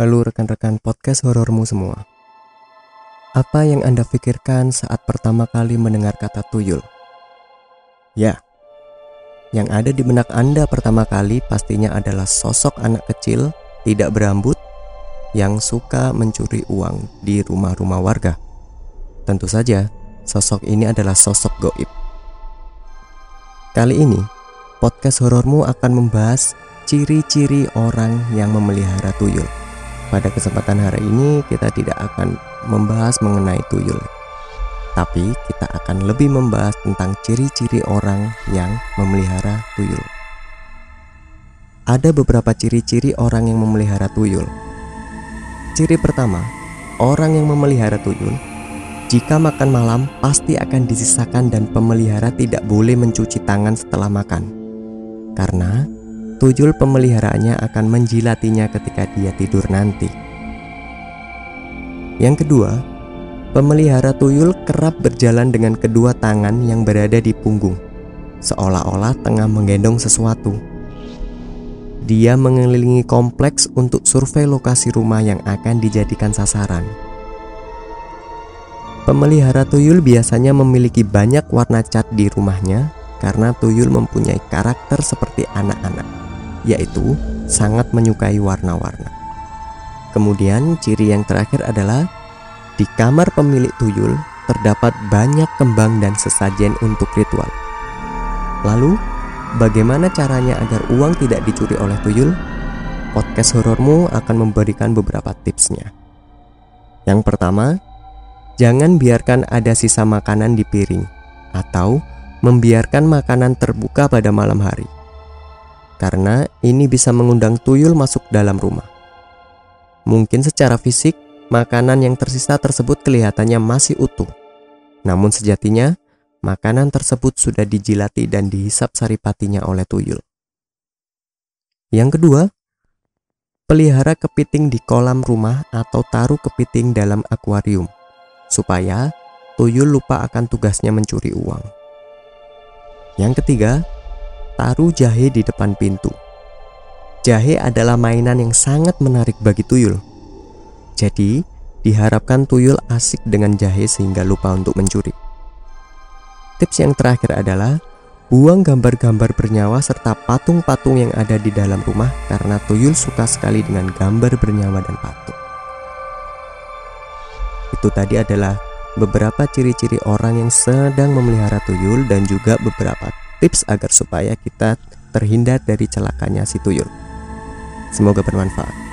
Lalu rekan-rekan podcast horormu semua. Apa yang Anda pikirkan saat pertama kali mendengar kata tuyul? Ya, yang ada di benak Anda pertama kali pastinya adalah sosok anak kecil tidak berambut yang suka mencuri uang di rumah-rumah warga. Tentu saja, sosok ini adalah sosok goib. Kali ini, podcast horormu akan membahas ciri-ciri orang yang memelihara tuyul. Pada kesempatan hari ini, kita tidak akan membahas mengenai tuyul, tapi kita akan lebih membahas tentang ciri-ciri orang yang memelihara tuyul. Ada beberapa ciri-ciri orang yang memelihara tuyul. Ciri pertama, orang yang memelihara tuyul jika makan malam, pasti akan disisakan dan pemelihara tidak boleh mencuci tangan setelah makan. Karena tuyul pemeliharaannya akan menjilatinya ketika dia tidur nanti. Yang kedua, pemelihara tuyul kerap berjalan dengan kedua tangan yang berada di punggung, seolah-olah tengah menggendong sesuatu. Dia mengelilingi kompleks untuk survei lokasi rumah yang akan dijadikan sasaran. Pemelihara tuyul biasanya memiliki banyak warna cat di rumahnya karena tuyul mempunyai karakter seperti anak-anak, yaitu sangat menyukai warna-warna. Kemudian, ciri yang terakhir adalah di kamar pemilik tuyul terdapat banyak kembang dan sesajen untuk ritual. Lalu, bagaimana caranya agar uang tidak dicuri oleh tuyul? Podcast horormu akan memberikan beberapa tipsnya. Yang pertama, Jangan biarkan ada sisa makanan di piring atau membiarkan makanan terbuka pada malam hari. Karena ini bisa mengundang tuyul masuk dalam rumah. Mungkin secara fisik, makanan yang tersisa tersebut kelihatannya masih utuh. Namun sejatinya, makanan tersebut sudah dijilati dan dihisap saripatinya oleh tuyul. Yang kedua, pelihara kepiting di kolam rumah atau taruh kepiting dalam akuarium supaya tuyul lupa akan tugasnya mencuri uang. Yang ketiga, taruh jahe di depan pintu. Jahe adalah mainan yang sangat menarik bagi tuyul. Jadi, diharapkan tuyul asik dengan jahe sehingga lupa untuk mencuri. Tips yang terakhir adalah buang gambar-gambar bernyawa serta patung-patung yang ada di dalam rumah karena tuyul suka sekali dengan gambar bernyawa dan patung. Itu tadi adalah beberapa ciri-ciri orang yang sedang memelihara tuyul dan juga beberapa tips agar supaya kita terhindar dari celakanya si tuyul. Semoga bermanfaat.